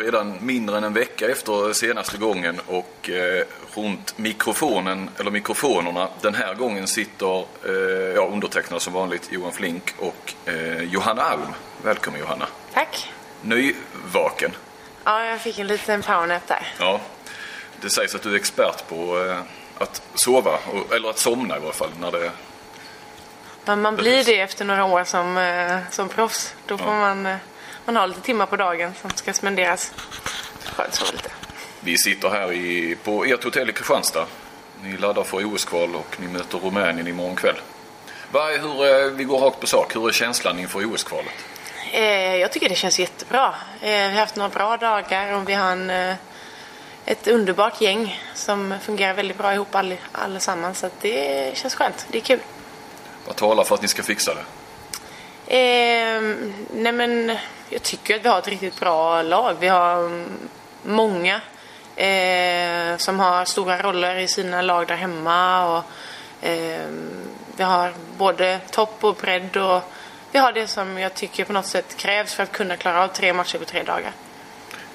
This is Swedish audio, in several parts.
Redan mindre än en vecka efter senaste gången och eh, runt mikrofonen, eller mikrofonerna, den här gången sitter eh, ja, undertecknad som vanligt Johan Flink och eh, Johanna Alm. Välkommen Johanna. Tack. Nyvaken. Ja, jag fick en liten powernap där. Ja, det sägs att du är expert på eh, att sova, eller att somna i varje fall, när det Men man blir det efter några år som, eh, som proffs. Då får man, eh, man ha lite timmar på dagen som ska spenderas. Skönt sova lite. Vi sitter här i, på ert hotell i Kristianstad. Ni laddar för OS-kval och ni möter Rumänien imorgon kväll. Vad är, hur, eh, vi går rakt på sak. Hur är känslan inför OS-kvalet? Eh, jag tycker det känns jättebra. Eh, vi har haft några bra dagar och vi har en, eh, ett underbart gäng som fungerar väldigt bra ihop all, allesammans. Så det känns skönt. Det är kul. Vad talar för att ni ska fixa det? Eh, nej men jag tycker att vi har ett riktigt bra lag. Vi har mm, många eh, som har stora roller i sina lag där hemma. Och, eh, vi har både topp och bredd och vi har det som jag tycker på något sätt krävs för att kunna klara av tre matcher på tre dagar.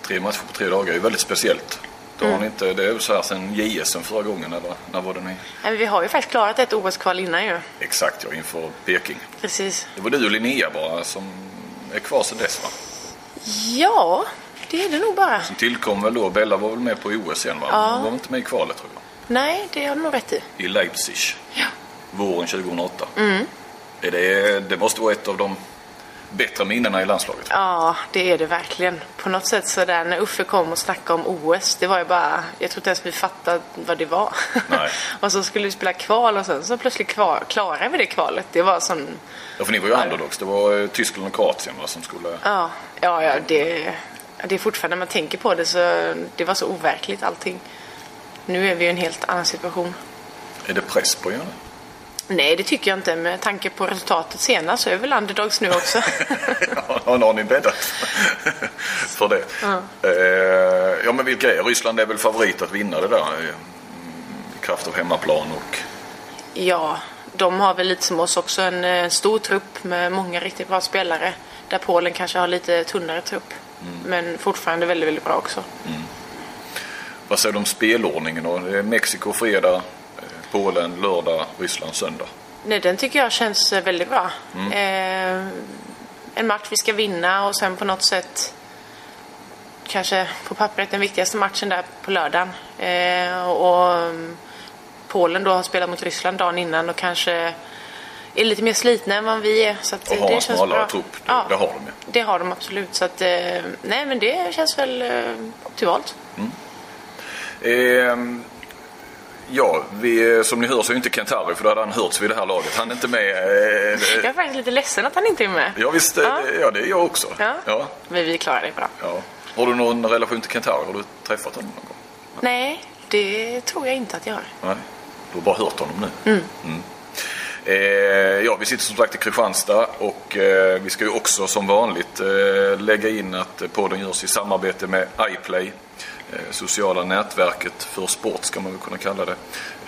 Tre matcher på tre dagar är ju väldigt speciellt. Det, har ni inte, det är ju så här sedan JSM förra gången, eller när var det ni? Nej, vi har ju faktiskt klarat ett OS-kval innan ju. Exakt, ja, inför Peking. Precis. Det var du och Linnea bara som är kvar sedan dess va? Ja, det är det nog bara. Som tillkom väl då, Bella var väl med på OS igen va? Ja. Hon var inte med i kvalet tror jag. Nej, det har du nog rätt i. I Leipzig. Ja. Våren 2008. Är det, det måste vara ett av de bättre minnena i landslaget. Ja, det är det verkligen. På något sätt så där när Uffe kom och snackade om OS, det var ju bara, jag tror inte ens vi fattade vad det var. Nej. och så skulle vi spela kval och sen så plötsligt kvar, klarade vi det kvalet. Det var sån, Ja, för ni var ju underdogs. Det var eh, Tyskland och Kroatien va, som skulle... ja, ja, ja det, det är fortfarande när man tänker på det så, det var så overkligt allting. Nu är vi i en helt annan situation. Är det press på er? nu? Nej, det tycker jag inte. Med tanke på resultatet senast så är väl underdogs nu också. Ja, har ni bäddat för det. Eh, ja, men vilka är Ryssland är väl favorit att vinna det där eh, i kraft av hemmaplan och Ja, de har väl lite som oss också en eh, stor trupp med många riktigt bra spelare. Där Polen kanske har lite tunnare trupp. Men fortfarande väldigt, väldigt bra också. vad säger du om spelordningen då? Mexiko fredag, eh, Polen lördag, Ryssland söndag. Nej, den tycker jag känns eh, väldigt bra. Eh, en match vi ska vinna och sen på något sätt kanske på pappret den viktigaste matchen där på lördagen. Eh, och mm, Polen då har spelat mot Ryssland dagen innan och kanske är lite mer slitna än vad vi är. Så att, Och eh, har det en känns smalare trupp. Det, Ja. det har de ju. Det har de absolut. Så att, eh, nej men det känns väl eh, optimalt. Ehm, ja, vi, som ni hör så är inte Kent Harry för då hade han hörts vid det här laget. Han är inte med. Eh, Jag är faktiskt lite ledsen att han inte är med. ja, visst, eh, Ja. ja, det är jag också. Ja. Ja, Men vi klarar det bra. ja. Har du någon relation till Kent Harry? Har du träffat honom någon gång? Nej, det tror jag inte att jag har. Nej, du har bara hört honom nu. Mm. Eh, ja, vi sitter som sagt i Kristianstad och eh, vi ska ju också som vanligt lägga in att podden görs i samarbete med iPlay. Eh, sociala nätverket för sport ska man väl kunna kalla det.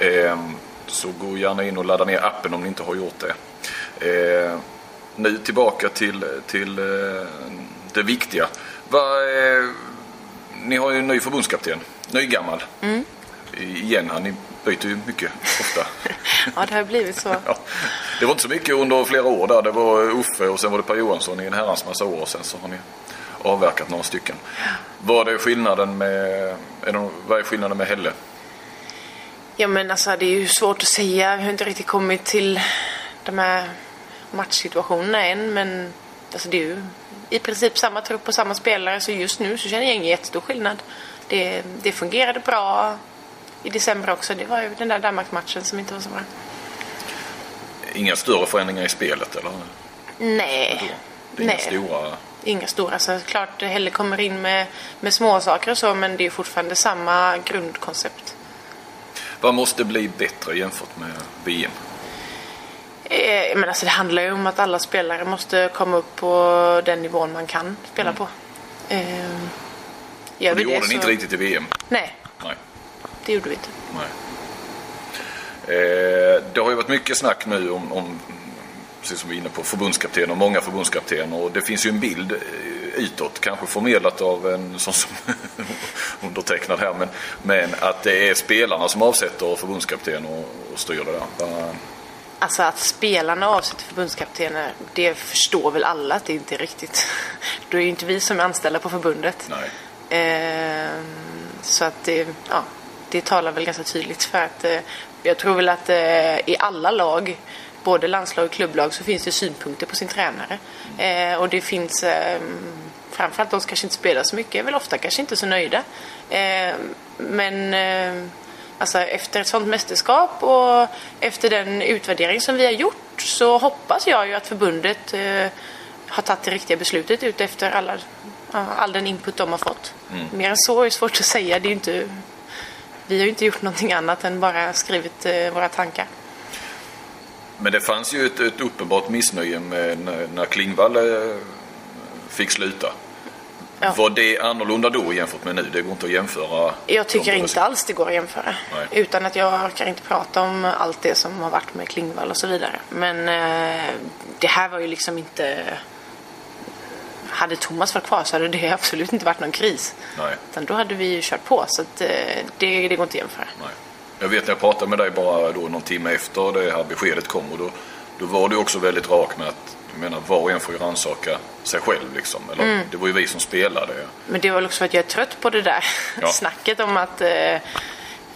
Eh, så gå gärna in och ladda ner appen om ni inte har gjort det. Eh, nu tillbaka till, till eh, det viktiga. Eh, ni har ju en ny förbundskapten, nygammal. Igen, han, ni byter ju mycket ofta. Ja, det har blivit så. Ja. Det var inte så mycket under flera år där. Det var Uffe och sen var det Per Johansson i en herrans massa år. Sen så har ni avverkat några stycken. Vad är skillnaden med, är det, vad är skillnaden med Helle? Ja, men alltså det är ju svårt att säga. Vi har inte riktigt kommit till de här matchsituationerna än. Men alltså det är ju i princip samma trupp och samma spelare. Så just nu så känner jag ingen jättestor skillnad. Det, det fungerade bra i december också. Det var ju den där Danmarksmatchen som inte var så bra. Inga större förändringar i spelet eller? Nej. Det är inga Nej. stora... Inga stora. Så klart Helle kommer in med, med små saker och så men det är fortfarande samma grundkoncept. Vad måste bli bättre jämfört med VM? Eh, men alltså det handlar ju om att alla spelare måste komma upp på den nivån man kan spela på. Eh, gör det gjorde ni så- inte riktigt i VM. Nej, Nej. det gjorde vi inte. Nej. Eh, det har ju varit mycket snack nu om, om precis som vi är inne på, förbundskaptener, många förbundskaptener. Och det finns ju en bild eh, utåt, kanske förmedlat av en sån som undertecknad här, men, men att det är spelarna som avsätter förbundskapten och, och styr det där. Alltså att spelarna avsätter förbundskaptener, det förstår väl alla att det inte är riktigt. Då är ju inte vi som är anställda på förbundet. Ehm, så att det, ja, det talar väl ganska tydligt för att eh, jag tror väl att eh, i alla lag, både landslag och klubblag, så finns det synpunkter på sin tränare. Eh, och det finns eh, framförallt de som kanske inte spelar så mycket, är väl ofta kanske inte så nöjda. Eh, men eh, alltså efter ett sånt mästerskap och efter den utvärdering som vi har gjort så hoppas jag ju att förbundet eh, har tagit det riktiga beslutet ut efter alla, all den input de har fått. Mer än så är det svårt att säga. Det är inte, vi har ju inte gjort någonting annat än bara skrivit eh, våra tankar. Men det fanns ju ett, ett uppenbart missnöje med när, när Klingvall eh, fick sluta. Ja. Var det annorlunda då jämfört med nu? Det går inte att jämföra. Jag tycker inte alls det går att jämföra. Nej. Utan att jag orkar inte prata om allt det som har varit med Klingvall och så vidare. Men eh, det här var ju liksom inte... Hade Thomas varit kvar så hade det absolut inte varit någon kris. Nej. Utan då hade vi ju kört på. Så att, eh, det, det går inte att jämföra. Nej. Jag vet när jag pratade med dig bara då någon timme efter det här beskedet kom och då, då var du också väldigt rak med att jag menar, var och en får ju rannsaka sig själv liksom. Eller, Mm. Det var ju vi som spelade. Men det var väl också för att jag är trött på det där Ja. snacket om att eh,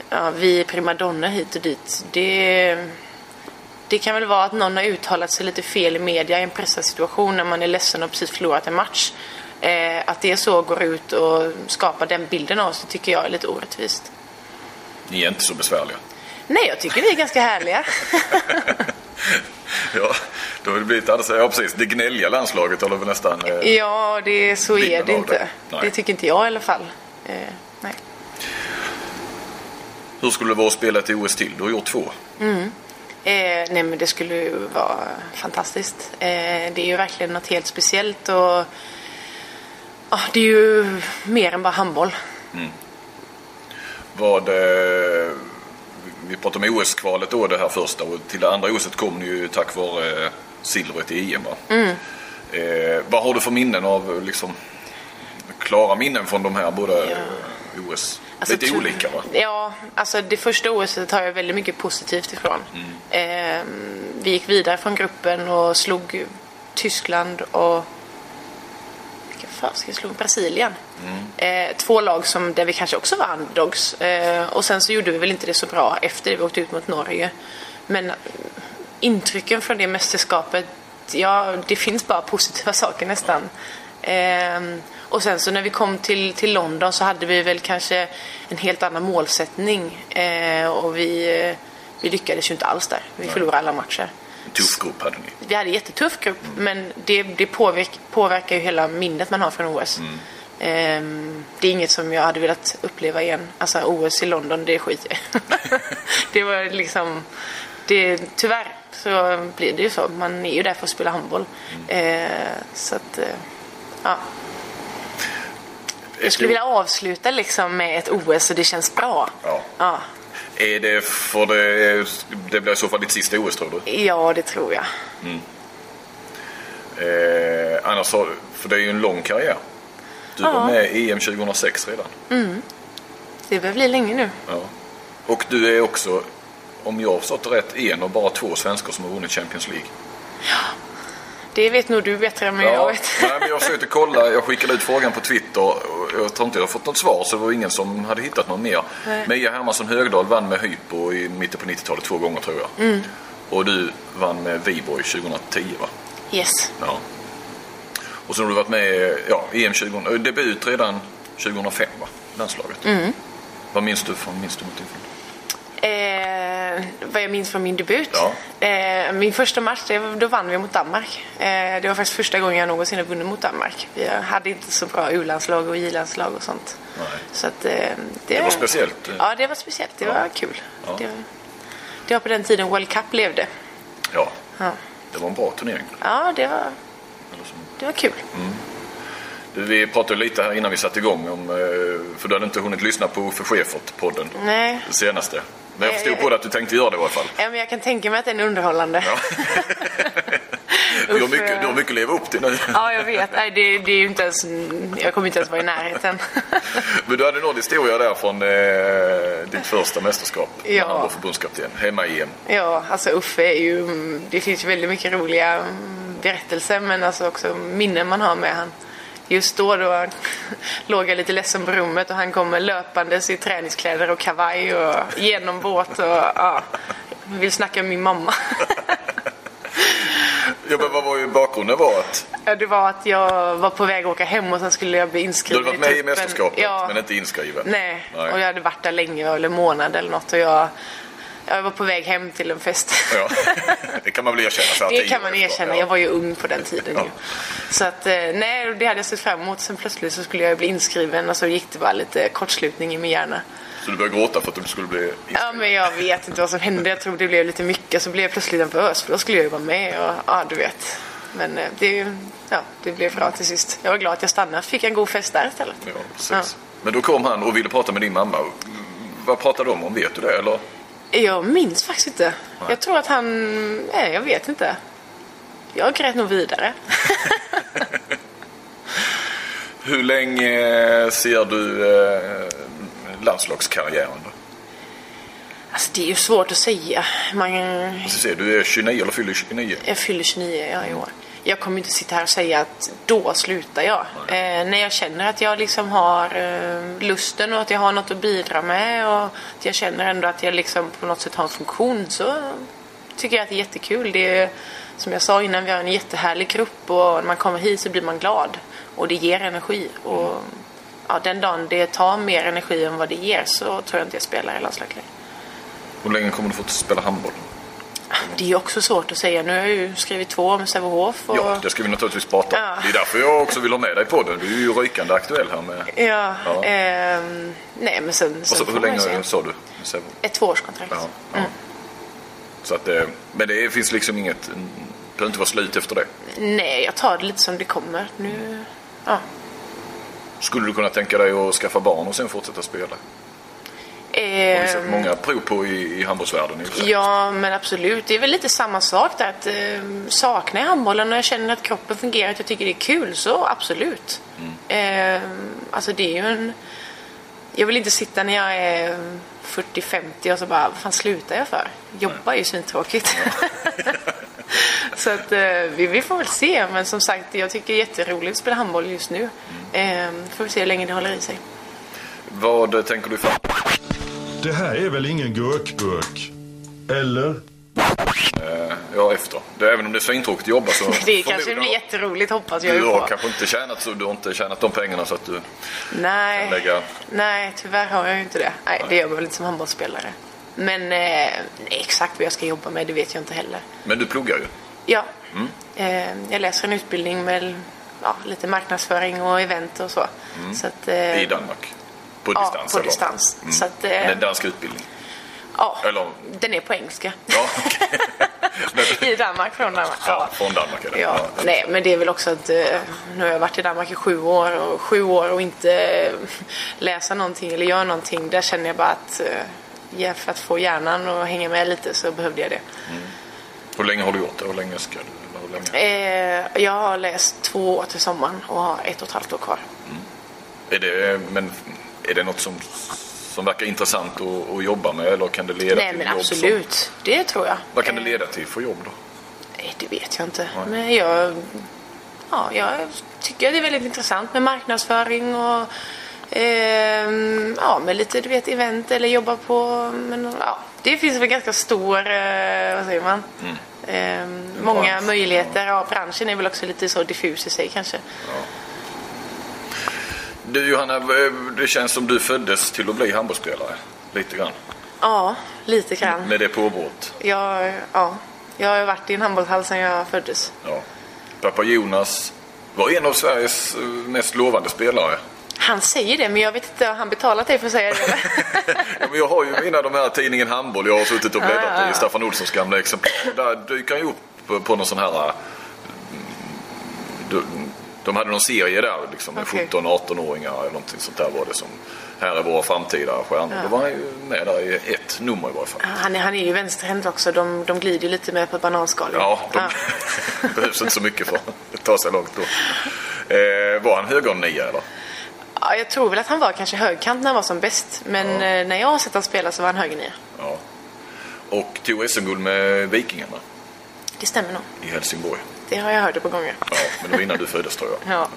ja, vi är primadonna hit och dit. Det, det kan väl vara att någon har uttalat sig lite fel i media i en pressad situation när man är ledsen och precis förlorat en match. Eh, att det så går ut och skapar den bilden av oss det tycker jag är lite orättvist. Ni är inte så besvärliga. Nej, jag tycker vi är ganska härliga. Ja, då har det blivit alldeles, ja precis, det gnälliga landslaget eller väl nästan. Eh, ja, det, så är det inte. det. Det. Tycker inte jag i alla fall. Eh, nej. Hur skulle det vara att spela ett OS till? Du har gjort två. Eh, nej men det skulle ju vara fantastiskt. Eh, det är ju verkligen något helt speciellt och ja, det är ju mer än bara handboll. Vad, eh, vi pratade om OS-kvalet då, det här första. Och till det andra OS kom ni ju tack vare eh, silvret i EM. Va? Mm. Eh, vad har du för minnen av liksom, klara minnen från de här båda Ja. eh, OS? Alltså, Lite olika va? Ja, alltså det första OS har jag väldigt mycket positivt ifrån. Mm. Eh, vi gick vidare från gruppen och slog Tyskland och vilka fasiken slog Brasilien. Mm. Eh, två lag som, där vi kanske också var underdogs. Eh, och sen så gjorde vi väl inte det så bra efter det vi åkte ut mot Norge. Men eh, intrycken från det mästerskapet, ja det finns bara positiva saker nästan. Ehm, och sen så när vi kom till, till London så hade vi väl kanske en helt annan målsättning. Eh, och vi, eh, vi lyckades ju inte alls där. Vi förlorade alla matcher. Tuff grupp hade ni. Vi hade en jättetuff grupp men det, det påverk, påverkar ju hela minnet man har från OS. Ehm, det är inget som jag hade velat uppleva igen. Alltså OS i London, det skiter jag. Det var liksom, det, tyvärr så blir det ju så. Man är ju där för att spela handboll. Ehm, så att, eh, ja. Jag skulle vilja avsluta liksom med ett OS och det känns bra. Ja. Ja, Är det för det, det blir i så fall ditt sista OS tror du? ja det tror jag. Eh, annars har, för det är ju en lång karriär. Du var Ja. med i EM 2006 redan. Det börjar bli länge nu. Ja. Och du är också, om jag har förstått det rätt, en av bara två svenskar som har vunnit Champions League. Det vet nog du bättre än vad jag vet. Nej, men jag försökte kolla, jag skickade ut frågan på Twitter jag tror inte jag har fått något svar så det var ingen som hade hittat någon mer. Nej. Mia Hermansson Högdahl vann med Hypo i mitten på 90-talet två gånger tror jag. Mm. Och du vann med Viborg 2010 va? Yes. Ja. Och så har du varit med ja, EM 20, äh, debut redan 2005 va? Landslaget. Mm. Vad minns du från, minns du någonting från? Eh, vad jag minns från min debut? Ja. Eh, min första match, då vann vi mot Danmark. Eh, det var faktiskt första gången jag någonsin har vunnit mot Danmark. Vi hade inte så bra U-landslag och J-landslag och sånt. Nej. Så att, eh, det, Det var speciellt. Ja, det var speciellt. Det Ja. var kul. Ja. Det, var, det var på den tiden World Cup levde. Ja. Det var en bra turnering. Ja, det var, det var kul. Du, Vi pratade lite här innan vi satte igång om, eh, för du hade inte hunnit lyssna på Uffe Schäfert-podden. Nej. Det senaste. Men jag förstod på det att du tänkte göra det i alla fall. Ja, men jag kan tänka mig att den är underhållande. Ja. Du har, mycket, du har mycket att leva upp till nu. Ja, jag vet. Nej, det, det är inte ens... Jag kommer inte ens vara i närheten. Men du hade någon historia där från eh, ditt första mästerskap. När Ja. han var förbundskapten. Hemma i EM. Ja, alltså Uffe är ju... Det finns ju väldigt mycket roliga mm, berättelser men alltså också minnen man har med han. Just då, då låg jag lite ledsen på rummet och han kom löpandes i träningskläder och kavaj och genomvåt och ja, vill snacka med min mamma. Ja, men vad var ju bakgrunden var att Ja, det var att jag var på väg att åka hem och sen skulle jag bli du inskriven hade varit med i mästerskapet Ja, men inte inskriven. Nej, Nej. och jag hade varit där länge, eller månad eller något och jag, jag var på väg hem till en fest. Ja. Det kan man väl erkänna så här Det kan man erkänna, Ja. jag var ju ung på den tiden Ja. Så att, eh, nej, det hade jag sett fram emot. Sen plötsligt så skulle jag bli inskriven och så gick det bara lite kortslutning i min hjärna. Så du började gråta för att du skulle bli inskriven? Ja, men jag vet inte vad som hände. Jag tror det blev lite mycket. Så blev jag plötsligt nervös för då skulle jag ju vara med och ja, du vet. Men eh, det, ja, det blev bra till sist. Jag var glad att jag stannade. Fick en god fest där istället. Ja, precis. Ja. Men då kom han och ville prata med din mamma. Vad pratade de om? Vet du det? Eller? Jag minns faktiskt inte. Jag tror att han... Nej, jag vet inte. Jag grät nog vidare. Hur länge ser du eh, landslagskarriären då? Alltså det är ju svårt att säga. Man, Så ser du är 29 eller fyller 29? jag fyller 29 ja, i år. Jag kommer inte sitta här och säga att då slutar jag. Eh, när jag känner att jag liksom har eh, lusten och att jag har något att bidra med och att jag känner ändå att jag liksom på något sätt har en funktion så tycker jag att det är jättekul. Det är, som jag sa innan, vi har en jättehärlig grupp och när man kommer hit så blir man glad och det ger energi. Och ja, den dagen det tar mer energi än vad det ger så tror jag inte jag spelar i landslaget längre. Hur länge kommer du få spela handboll? Det är också svårt att säga. Nu har jag ju skrivit två om Sävehof. Och... Ja, det ska vi naturligtvis prata om. Ja. Det är därför jag också vill ha med dig på den. Du är ju rykande aktuell här med... Ja, Ja. ehm, nej men sen, Och sen så, hur länge sa du? Ett tvåårskontrakt. Ja, ja. Så att, eh, men det finns liksom inget... Det behöver inte vara slut efter det. Nej, jag tar det lite som det kommer. Nu, ja. Skulle du kunna tänka dig att skaffa barn och sen fortsätta spela? Det har vi sett många prov på i, i handbollsvärlden. i för. Ja, men absolut. Det är väl lite samma sak där. Att, eh, saknar jag handbollen och jag känner att kroppen fungerar, att jag tycker det är kul, så absolut. Eh, alltså det är ju en... Jag vill inte sitta när jag är 40-50 och så bara, vad fan slutar jag för? Jobba är ju svintråkigt. så att eh, vi, vi får väl se. Men som sagt, jag tycker det är jätteroligt att spela handboll just nu. Eh, får vi se hur länge det håller i sig. Vad eh, tänker du fram? Det här är väl ingen gurkburk? Eller? Ja, efter. Det, även om det är svintråkigt att jobba så... Det kanske blir jätteroligt hoppas jag Du har på. kanske inte tjänat så du har inte tjänat de pengarna så att du... Nej, lägga- nej, tyvärr har jag ju inte det. Nej, det gör man väl inte som handbollsspelare. Men eh, exakt vad jag ska jobba med, det vet jag inte heller. Men du pluggar ju. Ja, eh, jag läser en utbildning med ja, lite marknadsföring och event och så. så att, eh, I Danmark. På Ja, distans? på eller? distans. Mm. Så att, eh, Men det är en dansk utbildning? Ja, Eller? den är på engelska. Ja. Men- I Danmark, från Danmark. Ja, från Danmark är det. Ja, nej, men det är väl också att eh, nu har jag varit i Danmark i sju år och sju år och inte eh, läsa någonting eller göra någonting. Där känner jag bara att eh, ja, för att få hjärnan att hänga med lite så behövde jag det. Hur länge har du gjort det? Hur länge ska du? Hur länge? Eh, jag har läst två år till sommaren och har ett och ett halvt år kvar. Är det, men är det något som, som verkar intressant att, att jobba med eller kan det leda Nej till men jobb absolut, Som, det tror jag. vad kan det Eh, leda till för jobb då? Nej, det vet jag inte. Men jag, ja, jag tycker det är väldigt intressant med marknadsföring och ehm, ja, med lite du vet, event eller jobba på... Men, ja, det finns väl ganska stor, eh, vad säger man? Ehm, många bransch. möjligheter. Ja, branschen är väl också lite så diffus i sig kanske. Du Johanna, eh, det känns som du föddes till att bli handbollsspelare. Lite grann. Ja, lite grann. Med det påbrott. Jag, ja, jag har varit i en handbollshall sedan jag föddes. Ja. Pappa Jonas var en av Sveriges eh, mest lovande spelare. Han säger det, men jag vet inte, har han betalat dig för att säga det? Ja, men jag har ju mina de här tidningen Handboll jag har suttit och bläddrat Ah, i. Staffan Olssons gamla exemplar. Där dyker han ju upp på, någon sån här... mm, De, de hade någon serie där liksom med Okej. 17-18-åringar eller någonting sånt där var det som Här är våra framtida stjärnor. Ja. Då var han ju med där i ett nummer i varje fall. Han är, han är ju vänsterhänt också. De, de glider ju lite mer på bananskal. Ja, de behövs inte så mycket för att ta sig långt då. Eh, var han högernia eller? Ja, jag tror väl att han var kanske högkant när han var som bäst. Men eh, när jag har sett honom spela så var han högernia. Ja. Och tog SM-guld med Vikingarna Det stämmer nog. i Helsingborg. Det har jag hört ett par gånger. Ja, men det var innan du föddes tror jag. Ja.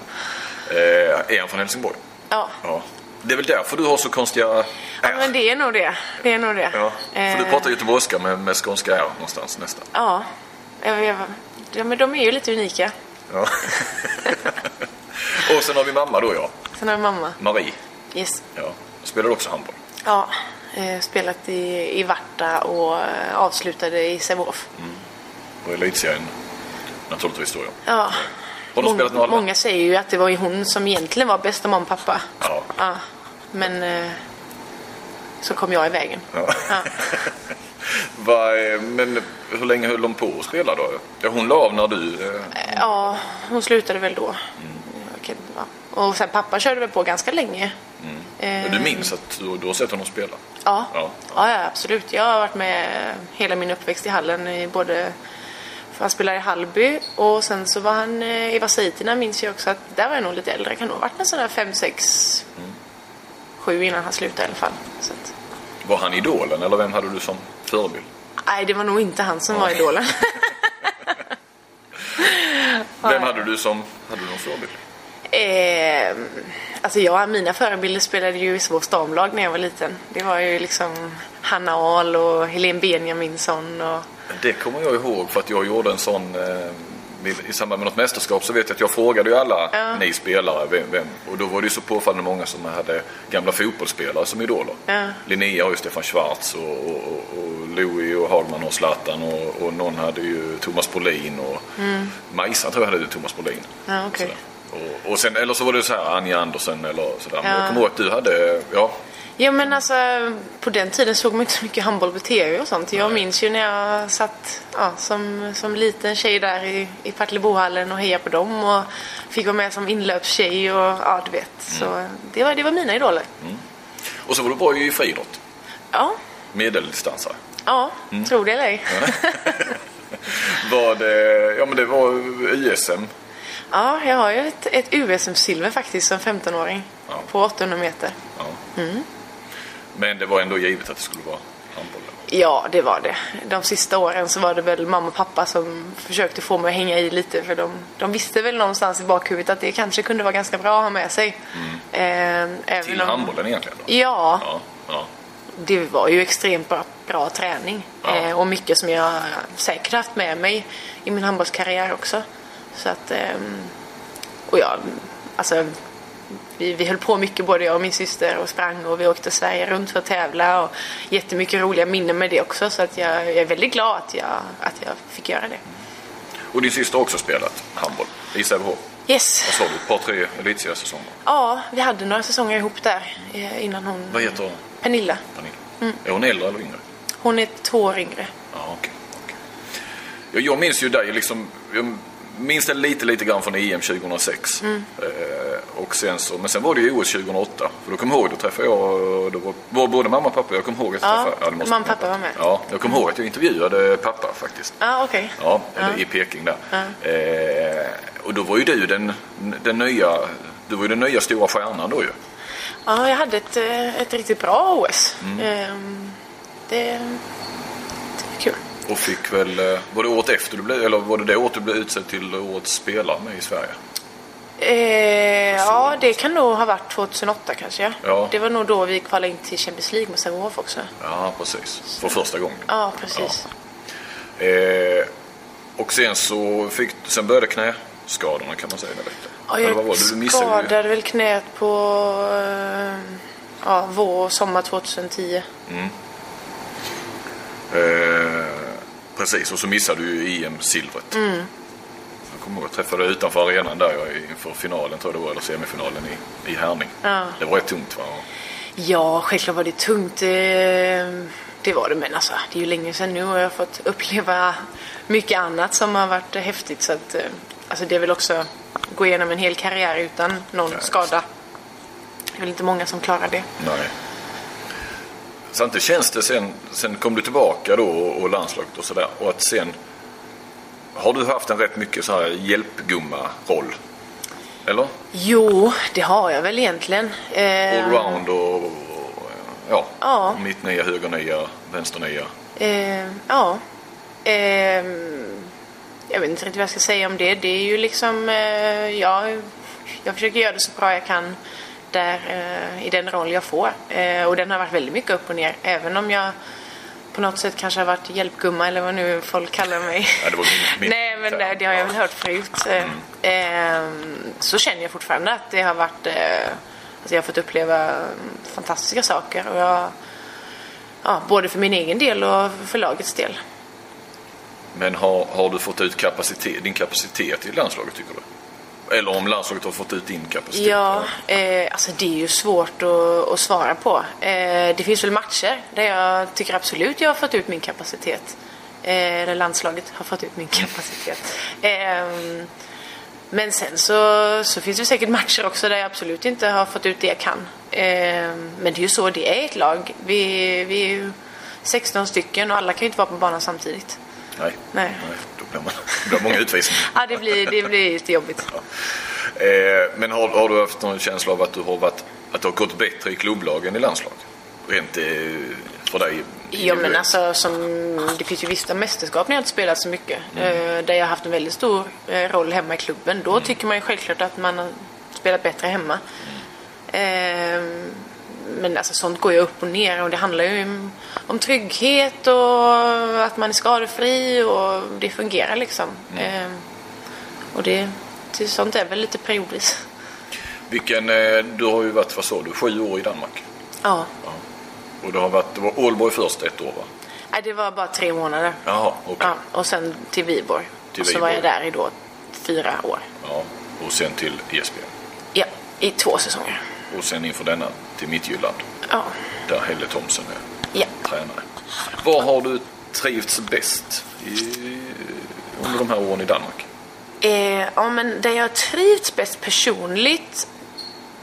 Eh, är han från Helsingborg? Ja. Ja. Det är väl därför du har så konstiga ja, R. men det är nog det. Det är nog det. Ja, för du Eh, pratar göteborgska med, med skånska R någonstans nästan. Ja. Ja, men de är ju lite unika. Ja. och sen har vi mamma då ja, Sen har vi mamma. Marie. Yes. Ja. Spelar också handboll. Ja. Eh, spelat i, i Varta och eh, avslutade i Sävehof. Och elitserien naturligtvis då ja. Ja. Har de spelat några Många säger ju att det var ju hon som egentligen var bästa mamma och pappa. Ja. Ja. Men eh, så kom jag i vägen. Ja. Ja. Va, eh, men hur länge höll de på att spela då? Ja, hon la av när du... Eh, Ja, hon slutade väl då. Okej, ja. Och sen pappa körde väl på ganska länge. men du minns att du, du har sett honom spela? Ja. Ja. Ja. absolut. Jag har varit med hela min uppväxt i hallen i både han spelade i Hallby och sen så var han eh, i Vasaitina minns jag också att där var jag nog lite äldre. Kan nog ha varit en sån där 5, 6, 7 innan han slutade i alla fall. Att, Var han idolen eller vem hade du som förebild? nej, det var nog inte han som var idolen. Vem hade du som hade du någon förebild? Eh, alltså jag, mina förebilder spelade ju i Svårs damlag när jag var liten. Det var ju liksom Hanna Ahl och Helene Benjaminsson och Det kommer jag ihåg för att jag gjorde en sån eh, i samband med något mästerskap så vet jag att jag frågade ju alla Ja. ni spelare vem, vem, och då var det ju så påfallande många som hade gamla fotbollsspelare som idoler. Ja. Linnea har ju Stefan Schwarz och, och, och, och Louis och Hagman och Zlatan och, och någon hade ju Thomas Brolin och Majsan tror jag hade Thomas Brolin. Mm. Ja. Sådär. Och, och sen, eller så var det så här Anja Andersen eller sådär. Men Ja. jag kommer ihåg att du hade, ja, Ja men alltså på den tiden såg man inte så mycket handboll på tv och sånt. Jag minns ju när jag satt ja, som, som liten tjej där i, i Partillebohallen och hejade på dem och fick vara med som inlöpstjej och ja du vet. Så det var, det var mina idoler. och så var du bra i friidrott. Ja, Medeldistansare. ja, tror det eller ej. Var det, ja men det var USM. Ja, jag har ju ett, ett USM-silver faktiskt som 15-åring Ja. på 800 meter. Ja. Men det var ändå givet att det skulle vara handboll. Ja, det var det. De sista åren så var det väl mamma och pappa som försökte få mig att hänga i lite för de, de visste väl någonstans i bakhuvudet att det kanske kunde vara ganska bra att ha med sig. Eh, även Till om- handbollen egentligen då? Ja, Ja, ja. det var ju extremt bra, bra träning. Ja. Eh, och mycket som jag säkert haft med mig i min handbollskarriär också. Så att, ehm, och ja, alltså vi, vi höll på mycket både jag och min syster och sprang och vi åkte Sverige runt för att tävla och jättemycket roliga minnen med det också så att jag, jag är väldigt glad att jag, att jag fick göra det. Och din syster har också spelat handboll i Sävehof. Yes! Vad sa du? Ett par, tre elitseriesäsonger. Ja, vi hade några säsonger ihop där eh, innan hon... Vad heter hon? Pernilla. Pernilla? Är hon äldre eller yngre? Hon är två år yngre. Ja, okej. okej. Ja, jag minns ju dig liksom, jag minns det lite, lite grann från EM 2006. Mm. Eh, och sen så, men sen var det ju OS 2008. För då kom jag ihåg, då träffade jag, då var, var både mamma och pappa, jag kommer ihåg att jag Ja, träffade, måste mamma och pappa var med. Ja, jag kommer ihåg att jag intervjuade pappa faktiskt. Ja, okej. Ja, eller i Peking där. Eh, och då var ju du den, den nya, du var ju den nya stora stjärnan då ju. Ja, jag hade ett, eh, ett riktigt bra OS. Mm. Ehm, Det, det var kul. Och fick väl, eh, var det året efter du blev, eller var det det året du blev utsedd till årets spelare med i Sverige? Eh, ja, det kan nog ha varit 2008 kanske. Ja. Det var nog då vi kvalade in till Champions League med Sävehof också. Ja, precis. För första gången. Ja, precis. Eh, och sen så fick, sen började knäskadorna kan man säga. Ja, Eller vad jag var? Du missade ju- skadade väl knät på eh, ja, vår och sommar 2010. Eh, precis, och så missade du ju EM-silvret. Mm. Jag kommer ihåg att jag träffade dig utanför arenan där inför finalen tror jag det var, eller semifinalen i, i Härning. Ja. Det var rätt tungt va? Ja, självklart var det tungt. Eh, det var det. Men alltså, det är ju länge sedan nu och jag har fått uppleva mycket annat som har varit häftigt. Så att, eh, alltså det är väl också gå igenom en hel karriär utan någon skada. Det är väl inte många som klarar det. Nej. Samtidigt känns det sen, sen kom du tillbaka då och, landslaget och sådär. Och att sen har du haft en rätt mycket så här hjälpgumma-roll. Eller? Jo, det har jag väl egentligen. Eh, Allround och, och ja, Ja. mitt nia, höger nia, vänster nia. Eh, ja. Eh, jag vet inte riktigt vad jag ska säga om det. Det är ju liksom, eh, ja, jag försöker göra det så bra jag kan där, eh, i den roll jag får. Eh, och den har varit väldigt mycket upp och ner. Även om jag på något sätt kanske har varit hjälpgumma eller vad nu folk kallar mig. Ja, det var min- min- Nej, men det, det har jag väl hört förut. Eh, eh, så känner jag fortfarande att det har varit, eh, alltså jag har fått uppleva mm, fantastiska saker. Och jag, ja, både för min egen del och för lagets del. Men har, har du fått ut kapacitet, din kapacitet i landslaget tycker du? Eller om landslaget har fått ut din kapacitet? Ja, eh, alltså det är ju svårt att, att svara på. Eh, det finns väl matcher där jag tycker absolut jag har fått ut min kapacitet. Eh, där landslaget har fått ut min kapacitet. Eh, men sen så, så finns det säkert matcher också där jag absolut inte har fått ut det jag kan. Eh, men det är ju så det är ett lag. Vi, vi är ju 16 stycken och alla kan ju inte vara på banan samtidigt. Nej. Nej. Då blir man, blir många utvisningar. Ja, det blir, det blir lite jobbigt. Eh, men har, har du haft någon känsla av att du har varit, att det har gått bättre i klubblagen i landslaget? Rent eh, för dig? Ja men alltså som, det finns ju vissa mästerskap när jag inte spelat så mycket. Eh, där jag har haft en väldigt stor eh, roll hemma i klubben. Då tycker man ju självklart att man har spelat bättre hemma. Eh, men alltså sånt går ju upp och ner och det handlar ju om, om trygghet och att man är skadefri och det fungerar liksom. Eh, och det, det, sånt är väl lite periodiskt. Vilken, eh, du har ju varit, vad sa du, sju år i Danmark? Ja. Och det har varit, det var Ålborg först ett år va? Nej, det var bara tre månader. Jaha, okej. Ja, och sen till Viborg. Till och så var jag Viborg. där i då fyra år. Ja. Och sen till Esbjerg. Ja, i två säsonger. Och sen inför denna till Midtjylland. Ja. Där Helle Thomsen är Ja. tränare. Var har du trivts bäst i, under de här åren i Danmark? Eh, ja, men där jag trivts bäst personligt,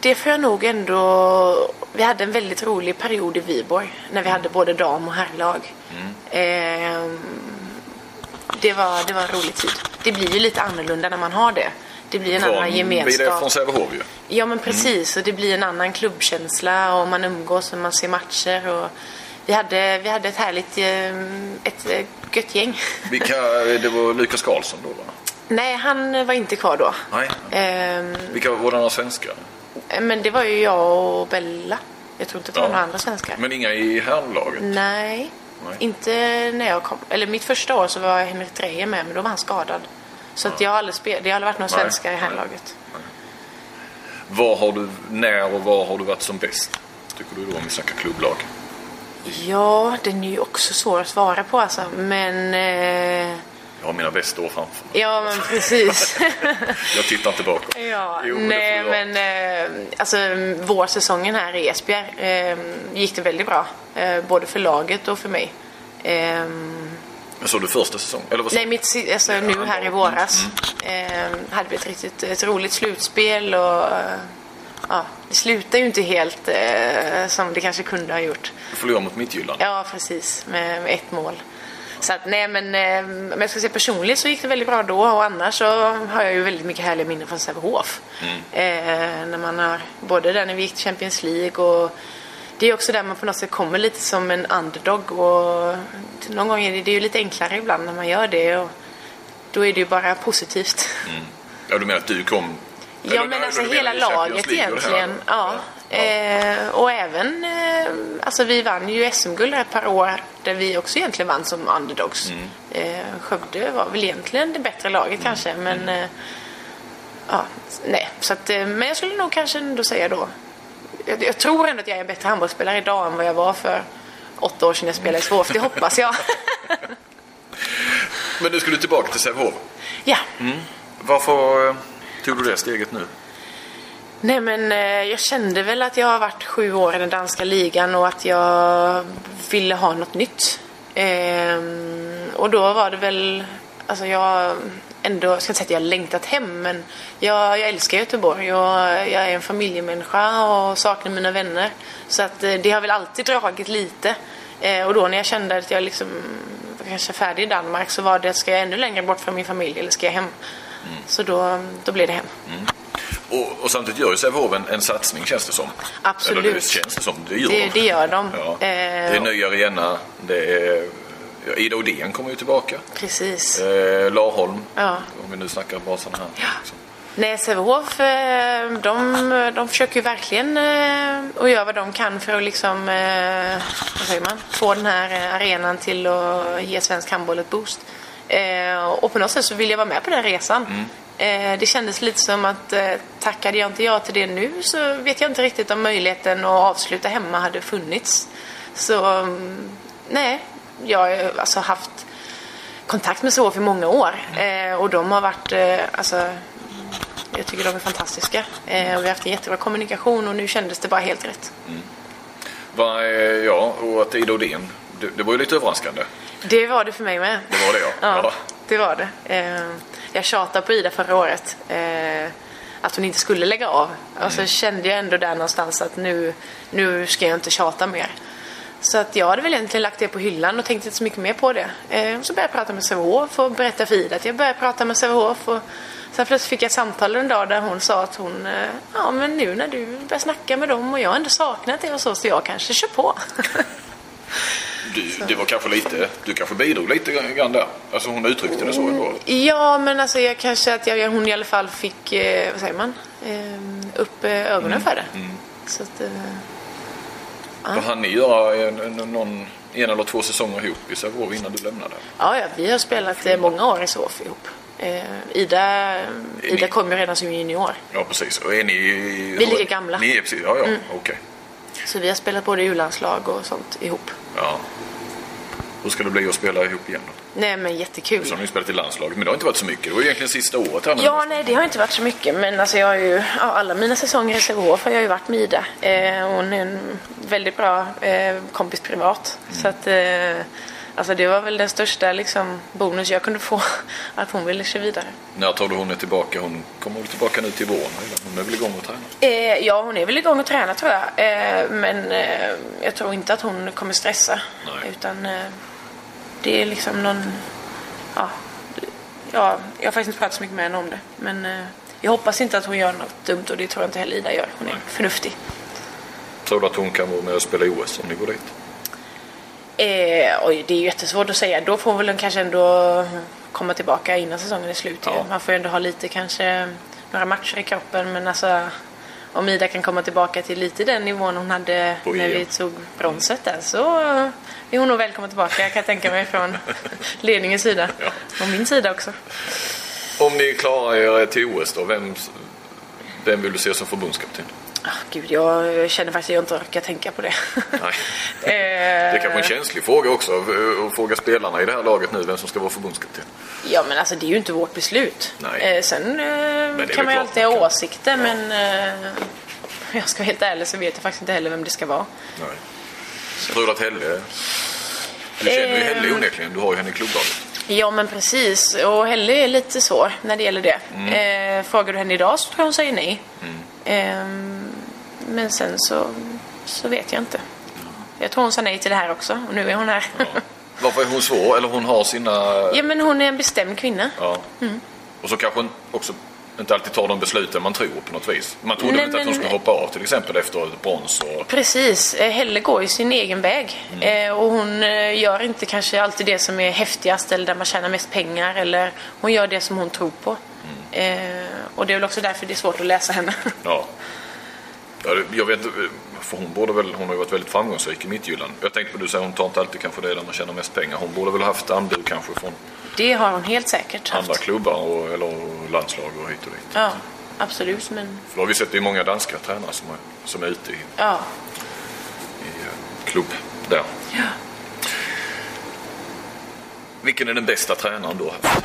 det får jag nog ändå... Vi hade en väldigt rolig period i Viborg när vi hade både dam och herrlag. Eh, det, var, det var en rolig tid. Det blir ju lite annorlunda när man har det. Det blir en annan Vi är gemenskap. från Sävehof ju. Ja men precis, och det blir en annan klubbkänsla och man umgås och man ser matcher. Och vi, hade, vi hade ett härligt, eh, ett eh, gött gäng. Vilka, det var Lukas Karlsson då va? Nej, han var inte kvar då. Nej. Ehm, Vilka var några svenskar? men det var ju jag och Bella. Jag tror inte det var Ja. några andra svenskar. Men inga i herrlaget? Nej, Nej. inte när jag kom. Eller mitt första år så var Henrik Dreyer med, men då var han skadad. Så att jag har aldrig, spel, det har aldrig varit några svenskar i herrlaget. Var har du, när och var har du varit som bäst? Tycker du då om vi snackar klubblag? Ja, den är ju också svår att svara på alltså. Men... Eh, Jag har mina bästa år framför mig. ja, men precis. Jag tittar inte bakåt. Ja, Jo, nej men eh, alltså vårsäsongen här i Esbjerg eh, gick det väldigt bra. Eh, både för laget och för mig. Eh, Men så du första säsongen? Eller vad nej, mitt, alltså, nu här i våras eh, hade vi ett riktigt ett roligt slutspel och eh, ja, det slutar ju inte helt eh, som det kanske kunde ha gjort. Du förlorade mot Midtjylland. Ja, precis. Med, med ett mål. Så att, nej men, eh, men jag ska säga personligt så gick det väldigt bra då och annars så har jag ju väldigt mycket härliga minnen från Sävehof. Eh, när man har, både där när vi gick till Champions League och det är också där man på något sätt kommer lite som en underdog och någon gång är det, det är ju lite enklare ibland när man gör det och då är det ju bara positivt. Ja, du menar att du kom... Ja men eller alltså hela laget egentligen. Ja. Ja. Eh, och även, eh, alltså vi vann ju SM-guld ett par år där vi också egentligen vann som underdogs. Mm. Eh, Skövde var väl egentligen det bättre laget kanske men eh, ja, nej. Så att, eh, men jag skulle nog kanske ändå säga då. Jag, jag tror ändå att jag är en bättre handbollsspelare idag än vad jag var för åtta år sedan jag spelade i Svåf. Det hoppas jag. Men nu ska du tillbaka till Sävehof. ja. Varför eh, tog du det steget nu? Nej men eh, jag kände väl att jag har varit sju år i den danska ligan och att jag ville ha något nytt. Ehm, och då var det väl, alltså jag ändå, jag ska inte säga att jag har längtat hem men jag, jag älskar Göteborg och jag är en familjemänniska och saknar mina vänner. Så att eh, det har väl alltid dragit lite. Eh, och då när jag kände att jag liksom var kanske färdig i Danmark så var det, ska jag ännu längre bort från min familj eller ska jag hem? Så då, då blev det hem. Och, och samtidigt gör ju Sävehof en, en satsning känns det som. Absolut. Eller det känns det som. Det gör Det, de. det gör de. Ja. Eh, Det är ny arena. Det är, Ida Odén kommer ju tillbaka. Precis. Eh, Larholm. Ja. Om vi nu snackar bara sådana här. liksom. Nej, Sävehof, eh, de, de försöker ju verkligen eh, att göra vad de kan för att liksom, eh, vad säger man, få den här arenan till att ge svensk handboll ett boost. Och på något sätt så vill jag vara med på den resan. Eh, Det kändes lite som att tackade jag inte ja till det nu så vet jag inte riktigt om möjligheten att avsluta hemma hade funnits. Så mm, nej, jag har alltså haft kontakt med Sävehof i många år eh, och de har varit, eh, alltså jag tycker de är fantastiska. Eh, och vi har haft en jättebra kommunikation och nu kändes det bara helt rätt. Va, eh, ja, och att Ida Odén. Det, det var ju lite överraskande. Det var det för mig med. Det var det ja. Ja, ja. det var det. Eh, jag tjatade på Ida förra året. Eh, att hon inte skulle lägga av. Och så kände jag ändå där någonstans att nu, nu ska jag inte tjata mer. Så att jag hade väl egentligen lagt det på hyllan och tänkte inte så mycket mer på det. Eh, så började jag prata med Sävehof och berätta för Ida att jag började prata med Sävehof. Och sen plötsligt fick jag ett samtal en dag där hon sa att hon, eh, ja men nu när du börjar snacka med dem och jag har ändå saknat det och så, så jag kanske kör på. Du, det var kanske lite, du kanske bidrog lite grann där. Alltså hon uttryckte det så ändå. Ja, men alltså jag kanske att jag, hon i alla fall fick, eh, vad säger man, eh, upp ögonen för det. Så att, eh, Vad hann ni göra en, en, någon, en eller två säsonger ihop i Sävehof innan du lämnade? ja, ja, vi har spelat eh, många år i SOF ihop. Eh, Ida, Ida kom ju redan som junior. Ja precis. Och är ni... Vi är lika gamla. Ni är precis, ja ja, okej. Så vi har spelat både U-landslag och sånt ihop. Ja. Hur ska det bli att spela ihop igen då? Nej men jättekul. Så har ni spelat i landslaget, men det har inte varit så mycket. Det var egentligen sista året nu. Ja, nej det har inte varit så mycket men alltså jag har ju, ja, alla mina säsonger i Sävehof har jag ju varit med Ida. Eh, hon är en väldigt bra eh, kompis privat. Så att, eh, alltså det var väl den största liksom, bonus jag kunde få, att hon ville köra vidare. När tror du hon är tillbaka? Hon kommer väl tillbaka nu till våren? Hon är väl igång och tränar? Eh, ja, hon är väl igång och tränar tror jag. Eh, men eh, jag tror inte att hon kommer stressa. Nej. Utan det är liksom någon... Ja, ja, jag har faktiskt inte pratat så mycket med henne om det. Men eh, jag hoppas inte att hon gör något dumt och det tror jag inte heller Ida gör. Hon är förnuftig. Tror du att hon kan vara med och spela i OS om ni går dit? Eh, oj, det är jättesvårt att säga. Då får väl hon kanske ändå komma tillbaka innan säsongen är slut. Ja. Man får ju ändå ha lite kanske några matcher i kroppen. Men alltså om Ida kan komma tillbaka till lite den nivån hon hade På när EM. vi tog bronset där så är hon nog välkommen tillbaka kan jag tänka mig från ledningens sida. Och min sida också. Om ni klarar er till OS då, vem, vem vill du se som förbundskapten? Gud, jag känner faktiskt att jag inte orkar tänka på det. Nej. Eh, Det är kanske en känslig fråga också att fråga spelarna i det här laget nu vem som ska vara förbundskapten. Ja men alltså det är ju inte vårt beslut. Nej. Eh, sen eh, kan man ju alltid ha åsikter men eh, om jag ska vara helt ärlig så vet jag faktiskt inte heller vem det ska vara. Nej. Tror du att Helle... Du känner ju Ehm. Helle onekligen, du har ju henne i klubblaget. Ja men precis och Helle är lite så när det gäller det. Mm. Eh, frågar du henne idag så tror jag hon säger nej. Eh, men sen så, så vet jag inte. Jag tror hon sa nej till det här också och nu är hon här. Ja, Varför är hon svår? Eller hon har sina... men hon är en bestämd kvinna. Ja. Mm. Och så kanske hon också inte alltid tar de besluten man tror på något vis. Man trodde Nej, inte att hon men- skulle hoppa av till exempel efter ett brons och... Precis, Eh, Helle går ju sin egen väg. Eh, och hon eh, gör inte kanske alltid det som är häftigast eller där man tjänar mest pengar. Eller hon gör det som hon tror på. Eh, och det är väl också därför det är svårt att läsa henne. Ja. Ja, Jag vet för hon borde väl, hon har ju varit väldigt framgångsrik i Midtjylland. Jag tänkte på du säger hon tar inte alltid kanske det där man tjänar mest pengar. Hon borde väl haft anbud kanske från Det har hon helt säkert haft. andra klubbar och, eller landslag och hit och dit. Ja, absolut. Men För då har vi sett det är många danska tränare som är, som är ute i, ja, i eh, klubb där. Ja. Vilken är den bästa tränaren du har haft?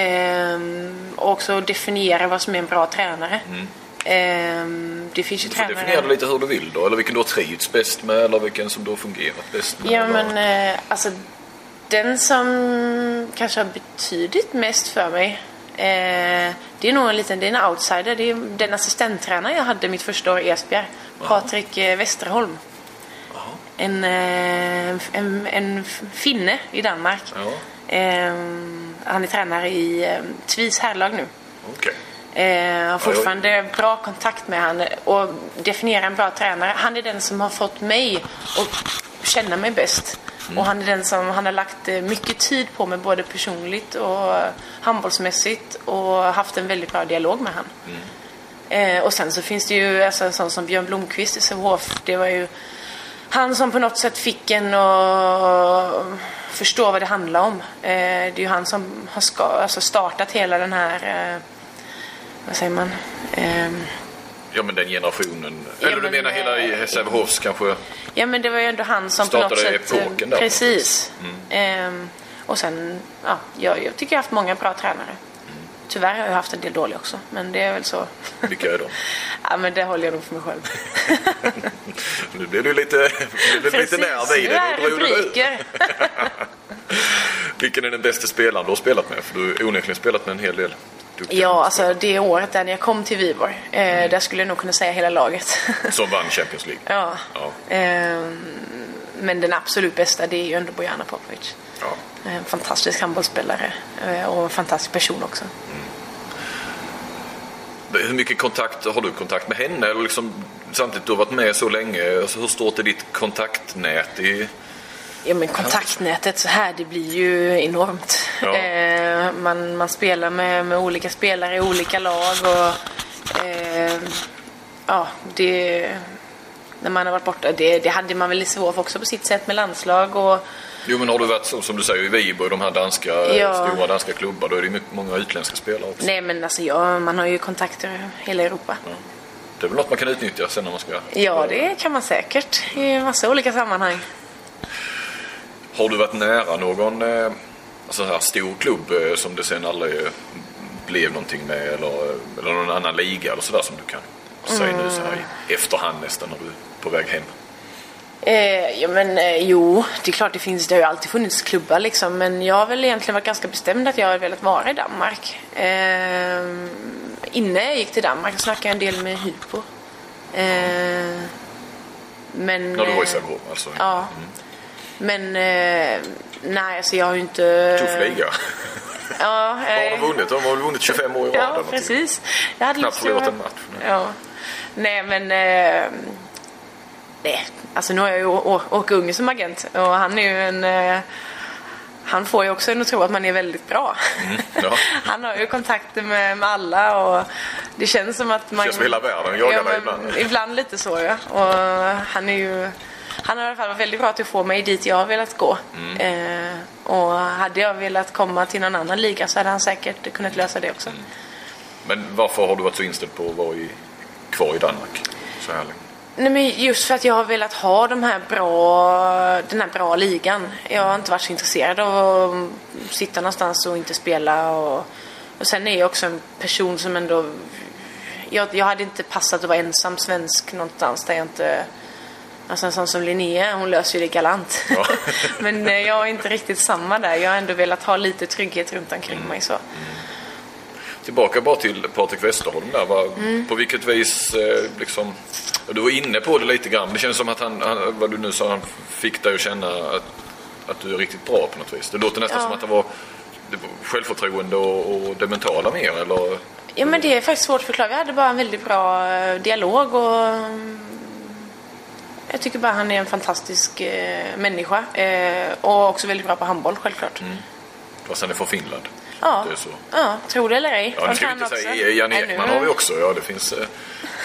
Ehm, och också definiera vad som är en bra tränare. Ehm, det finns ju Du får tränare... definiera lite hur du vill då, eller vilken du har trivts bäst med eller vilken som du har fungerat bäst med. Ja eller- men eh, alltså den som kanske har betydit mest för mig eh, det är nog en liten, det är en outsider. Det är den assistenttränare jag hade mitt första år i Esbjerg. Patrik eh, Westerholm. En, eh, en, en finne i Danmark. Ja, han är tränare i eh, Tvis herrlag nu. okej. Eh, har fortfarande bra kontakt med han och definiera en bra tränare. Han är den som har fått mig att känna mig bäst. Och han är den som han har lagt eh, mycket tid på mig både personligt och handbollsmässigt och haft en väldigt bra dialog med han. Eh, och sen så finns det ju alltså, en sån som Björn Blomqvist i Sävehof. Det var ju han som på något sätt fick en att förstå vad det handlar om. Eh, det är ju han som har ska, alltså startat hela den här, eh, vad säger man? Ehm, Ja men den generationen. Ja, eller du men, menar hela eh, Sävehofs kanske? ja men det var ju ändå han som på Startade något sätt... epoken där. Precis. Ehm, och sen, ja, jag, jag tycker jag har haft många bra tränare. Tyvärr har jag haft en del dåliga också, men det är väl så. Vilka är de? ja men det håller jag nog för mig själv. Nu blir du lite, blir du lite nära Nu är det. Nu ut. rubriker. Vilken är den bästa spelaren du har spelat med? För du har onekligen spelat med en hel del Ja, alltså det året där när jag kom till Viborg, eh, där skulle jag nog kunna säga hela laget. Som vann Champions League. ja. Ja. Ehm, men den absolut bästa det är ju ändå Bojana Popovic. Ja. En fantastisk handbollsspelare eh, och en fantastisk person också. Hur mycket kontakt har du kontakt med henne? Eller liksom, samtidigt du har varit med så länge. Alltså, hur stort är ditt kontaktnät? I... Ja men kontaktnätet så här det blir ju enormt. Ja. Eh, man, man spelar med, med olika spelare i olika lag och eh, ja det när man har varit borta, det, det hade man väl i Sävehof också på sitt sätt med landslag och Jo men har du varit så som du säger i Viborg, de här danska, Ja. stora danska klubbar, då är det mycket- många utländska spelare också. nej men alltså ja, man har ju kontakter i hela Europa. Det är väl något man kan utnyttja sen när man ska... Ja det kan man säkert i massa olika sammanhang. Har du varit nära någon eh, alltså så här stor klubb eh, som det sen aldrig eh, blev någonting med eller, eller någon annan liga eller sådär som du kan säga nu så här i efterhand nästan när du är på väg hem? Eh, ja men eh, jo, det är klart det finns, det har ju alltid funnits klubbar liksom men jag har väl egentligen varit ganska bestämd att jag har velat vara i Danmark. Eh, innan jag gick till Danmark snackade jag en del med Hypo. Eh, men... När du var i eh, Sävehof alltså? Ja. Men eh, nej alltså jag har ju inte... Tuff liga. Ja, Vad har eh, de vunnit? De har väl vunnit 25 år i rad Ja, precis. Jag hade Knappt förlorat en match. Ja. Nej, men... Eh, nej, alltså nu har jag ju Åke Unge som agent och han är ju en... Eh, han får ju också en att tro att man är väldigt bra. Mm, ja. Han har ju kontakter med, med alla och det känns som att man... Känns som hela världen jagar dig men ibland. Ibland lite så ja. Och han är ju... Han har i alla fall varit väldigt bra till att få mig dit jag har velat gå. Mm. Eh, och hade jag velat komma till någon annan liga så hade han säkert kunnat lösa det också. Men varför har du varit så inställd på att vara i, kvar i Danmark så här länge? Nej men just för att jag har velat ha de här bra, den här bra ligan. Jag har inte varit så intresserad av att sitta någonstans och inte spela. Och, och sen är jag också en person som ändå... Jag, jag hade inte passat att vara ensam svensk någonstans där jag inte... Alltså en sån som Linnea, hon löser ju det galant. Ja. men eh, jag är inte riktigt samma där. Jag har ändå velat ha lite trygghet runt omkring mig så. Tillbaka bara till Patrik Westerholm där. Va? Mm. På vilket vis, eh, liksom, du var inne på det lite grann. Det känns som att han, han vad du nu sa, han fick dig att känna att, att du är riktigt bra på något vis. Det låter nästan Ja. som att det var, det var självförtroende och, och det mentala mer eller? Ja, men det är faktiskt svårt att förklara. Vi hade bara en väldigt bra eh, dialog och mm, jag tycker bara han är en fantastisk eh, människa eh, och också väldigt bra på handboll självklart. Fast han är från Finland. Ja. Det är så. ja, tro det eller ej. Ja, De det ska vi inte också. säga. Jan Nej, Ekman har vi också. Ja, det finns eh,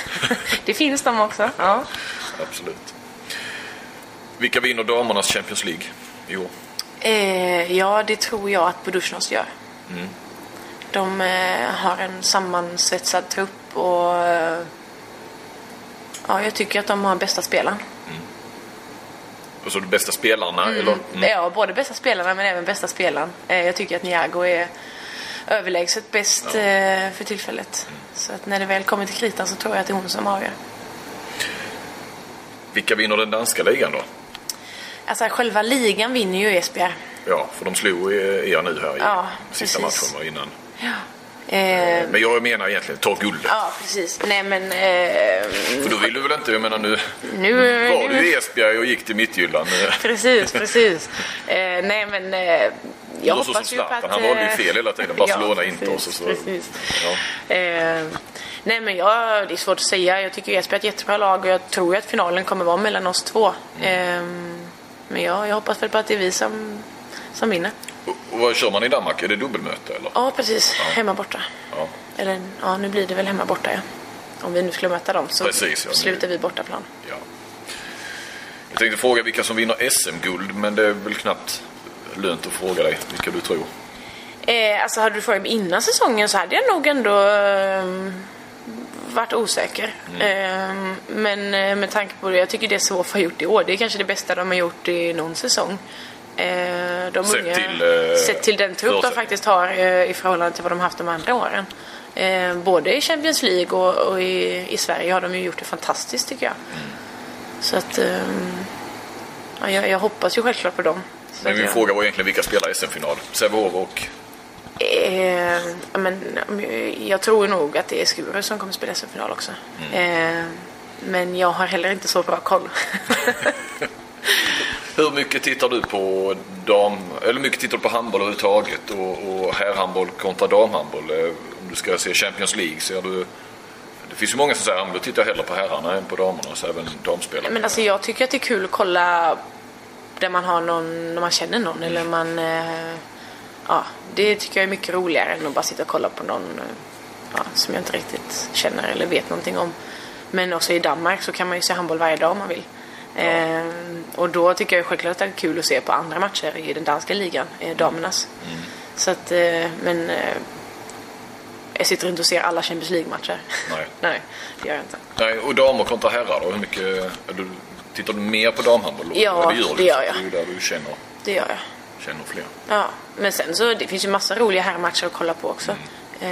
Det finns de också. Ja. absolut. Vilka vinner damernas Champions League i år? Eh, ja, det tror jag att Budushnos gör. Mm. De eh, har en sammansvetsad trupp och eh, ja, jag tycker att de har bästa spelaren. Och så de bästa spelarna? Eller? Mm. Ja, både bästa spelarna men även bästa spelaren. Eh, jag tycker att Niago är överlägset bäst eh, för tillfället. Så att när det väl kommer till kritan så tror jag att det är hon som avgör. Vilka vinner den danska ligan då? Alltså själva ligan vinner ju Esbjerg. Ja, för de slog eh, er nu här i Ja, sista precis. matchen innan. Eh, Men jag menar egentligen ta guldet. ja, precis. Nej men... Eh, För då vill du väl inte, jag menar nu nu... var du i Esbjerg och gick till Midtjylland. Eh, Precis, precis. Eh, nej men eh, jag var så hoppas som Zlatan, att... han valde ju eh, fel hela tiden. Barcelona, ja, inte och så. Precis. Ja. Eh, nej men jag, det är svårt att säga. Jag tycker Esbjerg är ett jättebra lag och jag tror ju att finalen kommer vara mellan oss två. Mm. Eh, men jag, jag hoppas väl på att det är vi som, som vinner. Och, vad kör man i Danmark? Är det dubbelmöte eller? Ja precis, hemma borta. Ja. Eller ja, nu blir det väl hemma borta ja. Om vi nu skulle möta dem så Precis, ja, slutar vi bortaplan. ja. Jag tänkte fråga vilka som vinner SM-guld, men det är väl knappt lönt att fråga dig vilka du tror. Eh, alltså hade du frågat mig innan säsongen så hade jag nog ändå eh, varit osäker. Eh, men eh, med tanke på det, jag tycker det Sof har gjort i år, det är kanske det bästa de har gjort i någon säsong. Eh, de Sett unga, till, eh, sett till den trupp de faktiskt har eh, i förhållande till vad de haft de andra åren. Eh, både i Champions League och, och i, i Sverige har de ju gjort det fantastiskt tycker jag. Så att ja, jag, jag hoppas ju självklart på dem. Så Men min jag- fråga var egentligen vilka spelar SM-final? Sävehof och... Eh, men, jag tror nog att det är Skuru som kommer spela SM-final också. Mm. Eh, men jag har heller inte så bra koll. Hur mycket tittar du på dam... Eller mycket tittar du på handboll överhuvudtaget? Och, och herrhandboll kontra damhandboll? Eh, om du ska se Champions League ser du... Det finns ju många som säger att du tittar hellre på herrarna än på damerna, så även damspelare. men alltså, jag tycker att det är kul att kolla där man har någon, när man känner någon. Eller man, eh, ja, det tycker jag är mycket roligare än att bara sitta och kolla på någon eh, ja, som jag inte riktigt känner eller vet någonting om. Men också i Danmark så kan man ju se handboll varje dag om man vill. Eh, och då tycker jag självklart att det är kul att se på andra matcher i den danska ligan, eh, damernas. Så att, eh, men eh, jag sitter inte och ser alla Champions League-matcher. Nej. Nej, det gör jag inte. Nej, och damer kontra herrar då? Hur mycket... Du, tittar du mer på damhandboll? Ja, det gör, det gör jag. Det är ju där du känner, Det gör jag. känner fler. Ja, men sen så det finns ju massa roliga herrmatcher att kolla på också. Eh,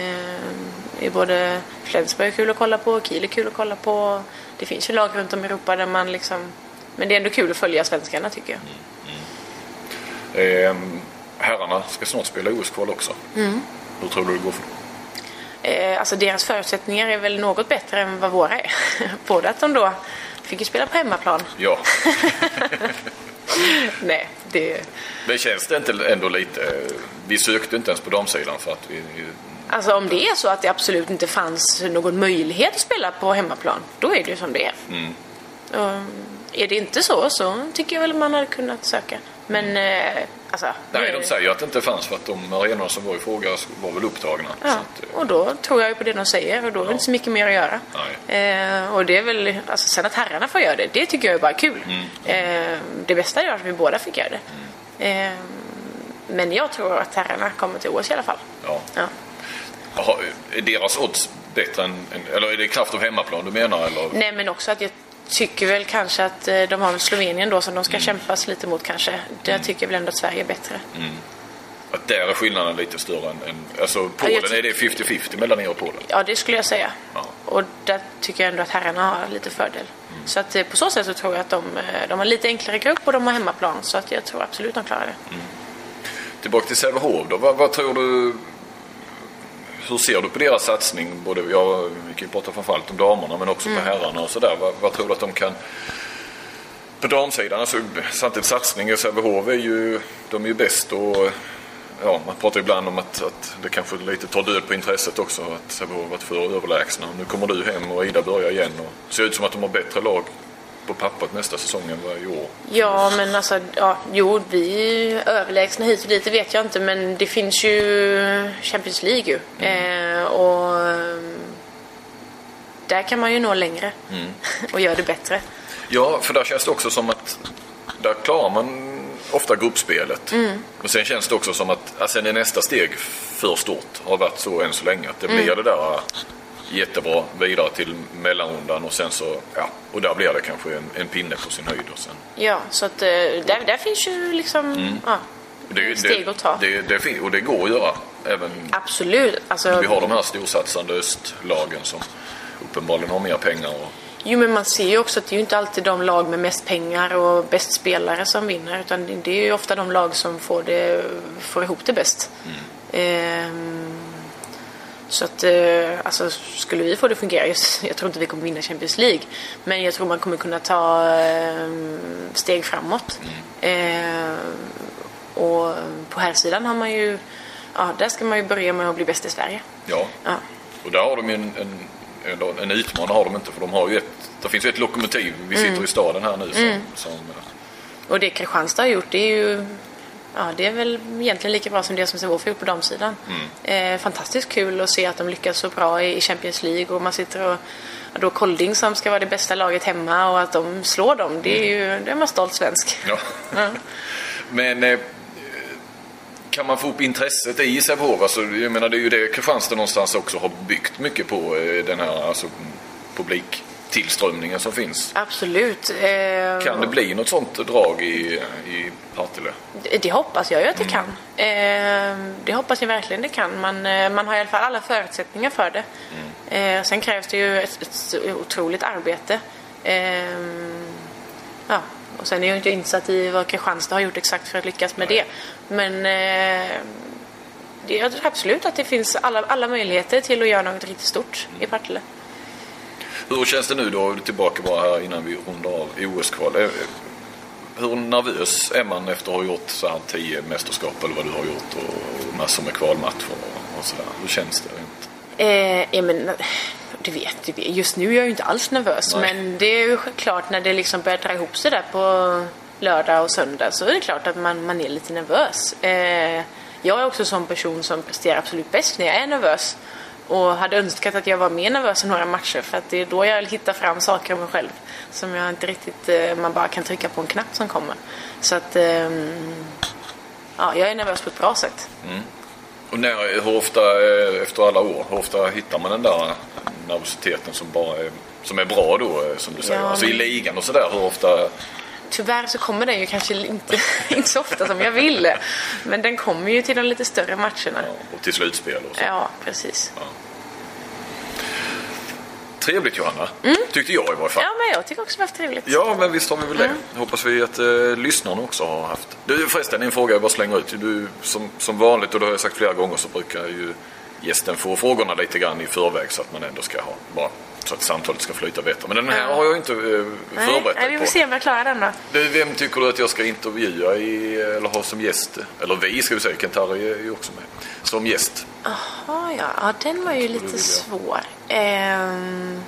det är både Flensburg är kul att kolla på, Kiel är kul att kolla på. Det finns ju lag runt om i Europa där man liksom... Men det är ändå kul att följa svenskarna tycker jag. Ehm, herrarna ska snart spela OS-kval också. Hur tror du det går för dem? Eh, alltså deras förutsättningar är väl något bättre än vad våra är. Både att de då fick ju spela på hemmaplan. Ja, Nej, det... men känns det inte ändå lite... Vi sökte inte ens på damsidan för att vi... Alltså om det är så att det absolut inte fanns någon möjlighet att spela på hemmaplan, då är det ju som det är. Och är det inte så, så tycker jag väl man hade kunnat söka. Men eh, alltså... Nej, de säger att det inte fanns för att de arenorna som var i fråga var väl upptagna. Ja, att, eh, och då tror jag ju på det de säger och då är det inte så mycket mer att göra. Eh, och det är väl, alltså sen att herrarna får göra det, det tycker jag är bara kul. Eh, det bästa är att vi båda fick göra det. Eh, men jag tror att herrarna kommer till OS i alla fall. ja. Ja. Jaha, är deras odds bättre än... Eller är det kraft av hemmaplan du menar? Eller? Nej men också att jag tycker väl kanske att eh, de har väl Slovenien då som de ska kämpas lite mot kanske. Där tycker jag väl ändå att Sverige är bättre. Att där är skillnaden lite större än... än alltså Ja, Polen, ty- är det 50-50 mellan er och Polen? Ja det skulle jag säga. Ja. Och där tycker jag ändå att herrarna har lite fördel. Så att eh, på så sätt så tror jag att de, eh, de har lite enklare grupp och de har hemmaplan. Så att jag tror absolut de klarar det. Tillbaka till Sävehof då. Vad, vad tror du... hur ser du på deras satsning? Både, ja, vi kan ju prata framförallt om damerna men också på herrarna och sådär. Vad, vad tror du att de kan på damsidan, alltså, samtidigt satsning Sävehof är ju, de är ju bäst och ja, man pratar ibland om att, att det kanske lite tar död på intresset också. Att Sävehof varit för överlägsna. Nu kommer du hem och Ida börjar igen och ser ut som att de har bättre lag på pappret nästa säsong än vad i år. Ja, men alltså, ja, jo, vi är överlägsna hit och dit, det vet jag inte, men det finns ju Champions League ju. Eh, och ehm, där kan man ju nå längre och göra det bättre. Ja, för där känns det också som att där klarar man ofta gruppspelet. Mm. Och sen känns det också som att alltså, nästa steg för stort. Har varit så än så länge. Att det blir det där jättebra vidare till mellanrundan och sen så, ja, och där blir det kanske en, en pinne på sin höjd. Och sen. Ja, så att eh, där, där finns ju liksom ja, Det, steg att ta. Det, det, och det går att göra. Även Absolut. Alltså, vi har de här storsatsande östlagen som uppenbarligen har mer pengar. Och, Jo, men man ser ju också att det är ju inte alltid de lag med mest pengar och bäst spelare som vinner. Utan det- är ju ofta de lag som får, det, får ihop det bäst. Ehm, så att, eh, alltså, skulle vi få det att fungera, jag, tror inte vi kommer vinna Champions League. Men jag tror man kommer kunna ta ehm, steg framåt. Ehm, och på här sidan har man ju, ja, där ska man ju börja med att bli bäst i Sverige. ja. Ja. Och där har de ju en, en, en, utmanare har de inte för de har ju ett, det finns ju ett lokomotiv. Vi sitter i staden här nu som, som eh, Och det Kristianstad har gjort det är ju Ja, det är väl egentligen lika bra som det som har gjort på damsidan. Eh, fantastiskt kul att se att de lyckas så bra i, Champions League och man sitter och och då Kolding som ska vara det bästa laget hemma och att de slår dem, det är ju, det är man stolt svensk. Ja. Men eh, kan man få upp intresset i Sävehof? Alltså, jag menar, det är ju det Kristianstad någonstans också har byggt mycket på. eh, Den här alltså, publiktillströmningen som finns. Absolut. Eh, Kan det bli något sånt drag i, i Partille? Det, det hoppas jag ju att det kan. Eh, det hoppas jag verkligen det kan. Man, eh, man har i alla fall alla förutsättningar för det. Eh, sen krävs det ju ett, ett otroligt arbete. Eh, ja. Och sen är jag inte insatt i vad Kristianstad har gjort exakt för att lyckas med det. Men eh, det, jag tror absolut att det finns alla, alla möjligheter till att göra något riktigt stort i Partille. Hur känns det nu då, tillbaka bara här innan vi rundar av OS-kval. Eh, Hur nervös är man efter att ha gjort så här tio mästerskap eller vad du har gjort och massor med kvalmatcher och, sådär? Hur känns det? Eh, ja, men, du vet, du vet, just nu är jag ju inte alls nervös. Nej. Men det är ju klart när det liksom börjar dra ihop sig där på lördag och söndag så är det klart att man, man är lite nervös. Eh, jag är också en sån person som presterar absolut bäst när jag är nervös. Och hade önskat att jag var mer nervös i några matcher för att det är då jag hittar fram saker om mig själv som jag inte riktigt, eh, man bara kan trycka på en knapp som kommer. Så att, ehm, ja, jag är nervös på ett bra sätt. Och när, hur ofta, eh, efter alla år, hur ofta hittar man den där nervositeten som bara är, som är bra då, eh, som du säger? Ja, alltså i ligan och sådär, hur ofta? Tyvärr så kommer den ju kanske inte, inte så ofta som jag vill. Men den kommer ju till de lite större matcherna. Ja, och till slutspel och så. Ja, precis. Trevligt Johanna, tyckte jag i varje fall. Ja, men jag tycker också det var trevligt. Ja, men visst har vi väl det. Hoppas vi att eh, lyssnarna också har haft. Du förresten, en fråga jag bara slänger ut. Du, som, som vanligt, och det har jag sagt flera gånger, så brukar ju gästen få frågorna lite grann i förväg så att man ändå ska ha, bara så att samtalet ska flyta bättre. Men den här har jag inte eh, Nej, förberett nej, vi mig får på. se om jag klarar den då. Du, vem tycker du att jag ska intervjua i, eller ha som gäst? Eller vi ska vi säga, Kent-Harry är ju också med. Som gäst. Jaha, ja. ja. Den var ju lite svår. Ehm...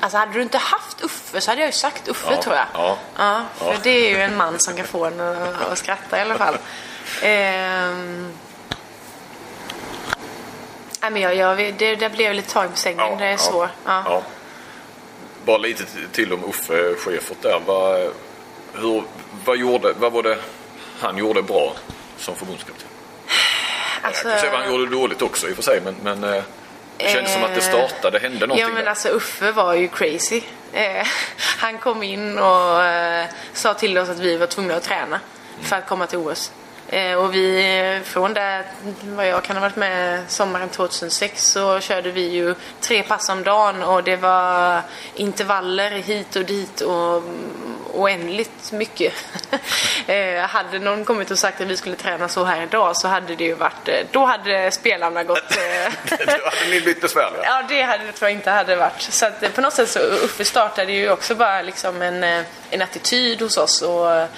Alltså hade du inte haft Uffe så hade jag ju sagt Uffe Ja, tror jag. ja. ja för Ja. det är ju en man som kan få en att skratta i alla fall. Ehm... Nej men jag, jag, det, det blev lite tagen på sängen. det är svårt. Ja. Ja. Bara lite till om Uffe Schäfert där. Vad, hur, vad, gjorde, vad var det han gjorde bra som förbundskapten? Alltså, Jag kan säga vad han gjorde dåligt också i och för sig men, men eh, det kändes som att det startade, det hände någonting Ja men där. alltså Uffe var ju crazy. Eh, han kom in och eh, sa till oss att vi var tvungna att träna för att komma till OS. Eh, och vi, från det, vad jag kan ha varit med sommaren 2006 så körde vi ju tre pass om dagen och det var intervaller hit och dit och oändligt mycket. eh, hade någon kommit och sagt att vi skulle träna så här idag så hade det ju varit, eh, då hade spelarna gått... Då hade ni blivit besvärliga. Ja, det hade tror jag inte hade varit. Så att, på något sätt så Uffe startade ju också bara liksom en, en attityd hos oss. Och,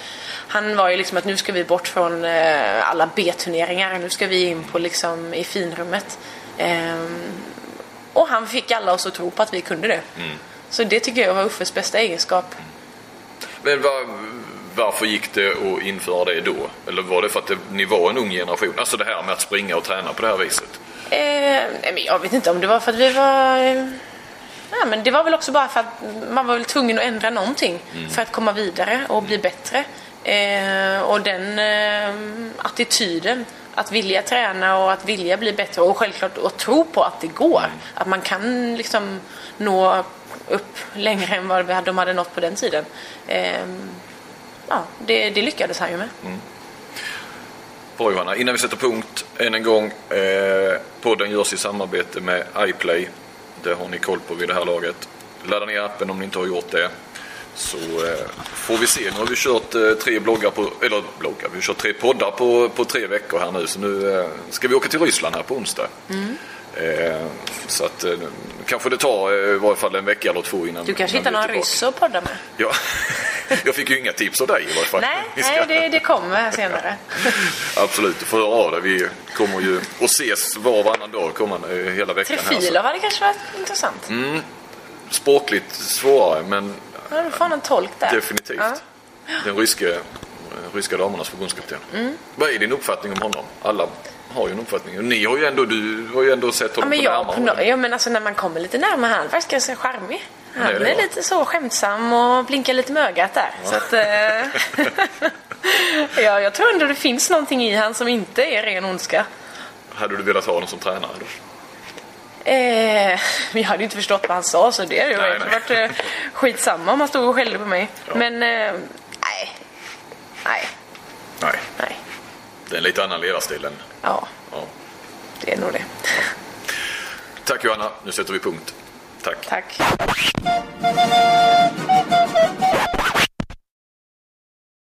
han var ju liksom att nu ska vi bort från eh, alla B-turneringar. Nu ska vi in på liksom i finrummet. Ehm, och han fick alla oss att tro på att vi kunde det. Så det tycker jag var Uffes bästa egenskap. Men var, varför gick det att införa det då? Eller var det för att det, ni var en ung generation? Alltså det här med att springa och träna på det här viset. Eh, men jag vet inte om det var för att vi var... eh, Ja, men det var väl också bara för att man var väl tvungen att ändra någonting för att komma vidare och bli bättre. Eh, och den eh, attityden, att vilja träna och att vilja bli bättre och självklart att tro på att det går. Att man kan liksom nå upp längre än vad de hade nått på den tiden. Eh, ja, det, det lyckades han ju med. Bra Johanna, innan vi sätter punkt än en gång. Eh, podden görs i samarbete med iPlay. Det har ni koll på vid det här laget. Ladda ner appen om ni inte har gjort det. Så eh, får vi se. Nu har vi kört eh, tre bloggar på, eller bloggar, vi har kört tre poddar på, på tre veckor här nu. Så nu eh, ska vi åka till Ryssland här på onsdag. Eh, så att kanske det tar i varje fall en vecka eller två innan Du kanske hittar någon ryss att podda med? Ja, jag fick ju inga tips av dig i varje fall. Nej, nej det, det kommer senare. Absolut, du får höra av dig. Vi kommer ju att ses var och varannan dag kommande, hela veckan. Trefilov hade kanske varit intressant. Språkligt svårare, men Ja, du ha en tolk där. definitivt. Ja. Den ryske, eh, ryska damernas förbundskapten. Vad är din uppfattning om honom? Alla har ju en uppfattning. Och Ni har ju ändå, du har ju ändå sett Ja, honom men, på jag, närmare på no, ja, men alltså när man kommer lite närmare han faktiskt ganska charmig. Han det är är lite så skämtsam och blinkar lite med ögat där. Så att, eh, ja, jag tror ändå det finns någonting i han som inte är ren ondska. Hade du velat ha honom som tränare? Då? Eh, jag hade ju inte förstått vad han sa så det hade ju Nej, egentligen nej. varit eh, skitsamma om han stod och skällde på mig. Men eh, nej, nej, Nej, nej. det är en lite annan ledarstil än... Ja, Ja. det är nog det. Tack Johanna, nu sätter vi punkt. Tack. Tack.